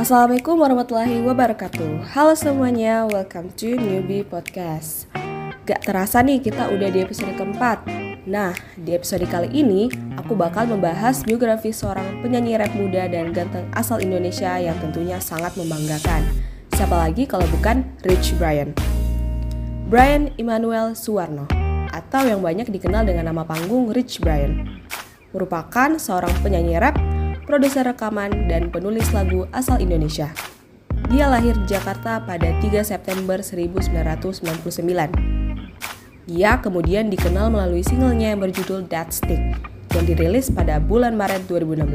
Assalamualaikum warahmatullahi wabarakatuh. Halo semuanya, welcome to Newbie Podcast. Gak terasa nih kita udah di episode keempat. Nah, di episode kali ini aku bakal membahas biografi seorang penyanyi rap muda dan ganteng asal Indonesia yang tentunya sangat membanggakan. Siapa lagi kalau bukan Rich Brian? Brian Immanuel Suwarno atau yang banyak dikenal dengan nama panggung Rich Brian merupakan seorang penyanyi rap produser rekaman, dan penulis lagu asal Indonesia. Dia lahir di Jakarta pada 3 September 1999. Ia kemudian dikenal melalui singlenya yang berjudul That Stick yang dirilis pada bulan Maret 2016.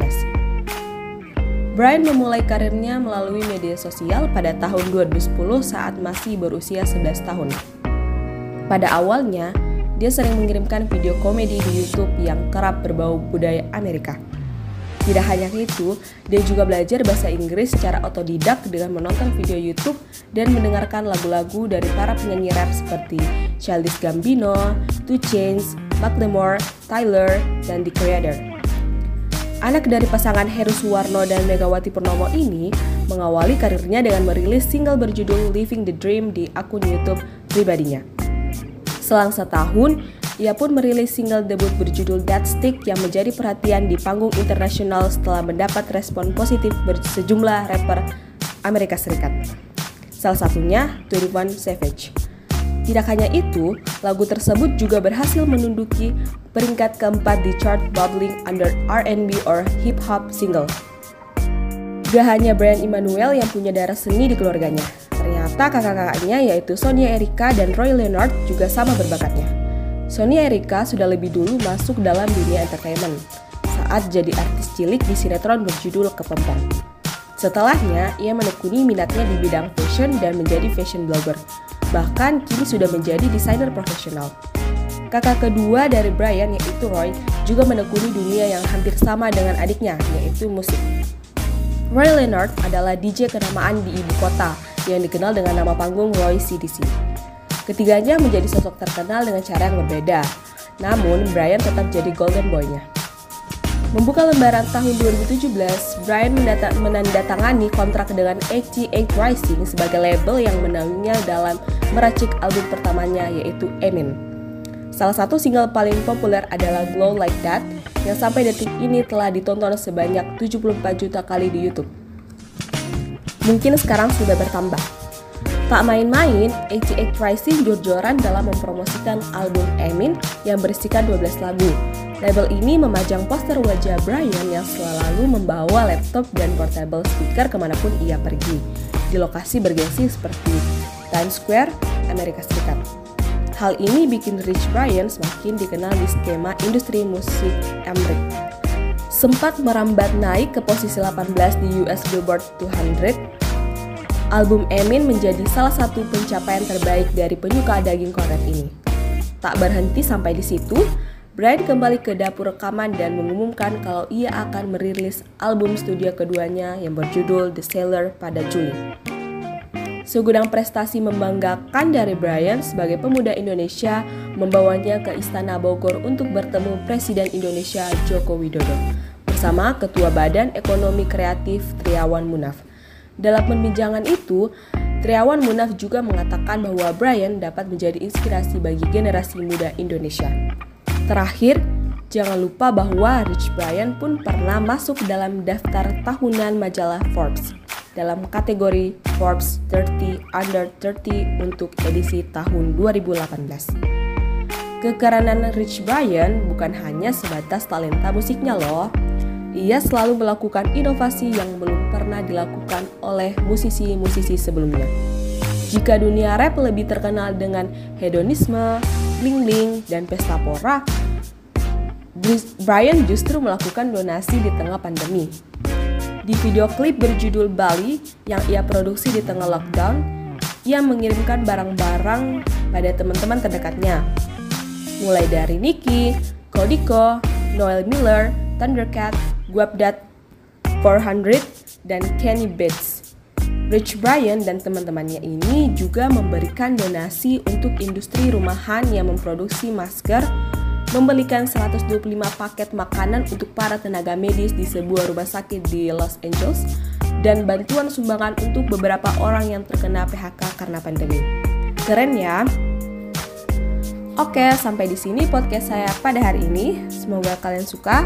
Brian memulai karirnya melalui media sosial pada tahun 2010 saat masih berusia 11 tahun. Pada awalnya, dia sering mengirimkan video komedi di YouTube yang kerap berbau budaya Amerika. Tidak hanya itu, dia juga belajar bahasa Inggris secara otodidak dengan menonton video YouTube dan mendengarkan lagu-lagu dari para penyanyi rap seperti Childish Gambino, Two Chainz, Macklemore, Tyler, dan The Creator. Anak dari pasangan Heru Suwarno dan Megawati Purnomo ini mengawali karirnya dengan merilis single berjudul Living the Dream di akun YouTube pribadinya. Selang setahun, ia pun merilis single debut berjudul That Stick yang menjadi perhatian di panggung internasional setelah mendapat respon positif sejumlah rapper Amerika Serikat. Salah satunya 21 Savage. Tidak hanya itu, lagu tersebut juga berhasil menunduki peringkat keempat di chart bubbling under R&B or hip hop single. Gak hanya Brian Immanuel yang punya darah seni di keluarganya, ternyata kakak-kakaknya yaitu Sonia Erika dan Roy Leonard juga sama berbakatnya. Sonia Erika sudah lebih dulu masuk dalam dunia entertainment saat jadi artis cilik di sinetron berjudul Kepempong. Setelahnya, ia menekuni minatnya di bidang fashion dan menjadi fashion blogger. Bahkan kini sudah menjadi desainer profesional. Kakak kedua dari Brian yaitu Roy juga menekuni dunia yang hampir sama dengan adiknya yaitu musik. Roy Leonard adalah DJ kenamaan di ibu kota yang dikenal dengan nama panggung Roy CDC. Ketiganya menjadi sosok terkenal dengan cara yang berbeda. Namun, Brian tetap jadi golden boy-nya. Membuka lembaran tahun 2017, Brian menandatangani kontrak dengan 88 Rising sebagai label yang menaunginya dalam meracik album pertamanya yaitu Emin. Salah satu single paling populer adalah Glow Like That yang sampai detik ini telah ditonton sebanyak 74 juta kali di YouTube. Mungkin sekarang sudah bertambah, Tak main-main, 88 Rising jor-joran dalam mempromosikan album Emin yang berisikan 12 lagu. Label ini memajang poster wajah Brian yang selalu membawa laptop dan portable speaker ke mana pun ia pergi, di lokasi bergengsi seperti Times Square, Amerika Serikat. Hal ini bikin Rich Brian semakin dikenal di skema industri musik Amerika. Sempat merambat naik ke posisi 18 di US Billboard 200 album Emin menjadi salah satu pencapaian terbaik dari penyuka daging korek ini. Tak berhenti sampai di situ, Brian kembali ke dapur rekaman dan mengumumkan kalau ia akan merilis album studio keduanya yang berjudul The Sailor pada Juli. Segudang prestasi membanggakan dari Brian sebagai pemuda Indonesia membawanya ke Istana Bogor untuk bertemu Presiden Indonesia Joko Widodo bersama Ketua Badan Ekonomi Kreatif Triawan Munaf. Dalam pembincangan itu, Triawan Munaf juga mengatakan bahwa Brian dapat menjadi inspirasi bagi generasi muda Indonesia. Terakhir, jangan lupa bahwa Rich Brian pun pernah masuk dalam daftar tahunan majalah Forbes dalam kategori Forbes 30 Under 30 untuk edisi tahun 2018. Kekerenan Rich Brian bukan hanya sebatas talenta musiknya loh, ia selalu melakukan inovasi yang belum pernah dilakukan oleh musisi-musisi sebelumnya. Jika dunia rap lebih terkenal dengan hedonisme, bling-bling, dan pesta pora, Brian justru melakukan donasi di tengah pandemi. Di video klip berjudul Bali yang ia produksi di tengah lockdown, ia mengirimkan barang-barang pada teman-teman terdekatnya. Mulai dari Nicky, Kodiko, Noel Miller, Thundercat, Guapdat 400, dan Kenny Bates. Rich Brian dan teman-temannya ini juga memberikan donasi untuk industri rumahan yang memproduksi masker, membelikan 125 paket makanan untuk para tenaga medis di sebuah rumah sakit di Los Angeles, dan bantuan sumbangan untuk beberapa orang yang terkena PHK karena pandemi. Keren ya? Oke, sampai di sini podcast saya pada hari ini. Semoga kalian suka.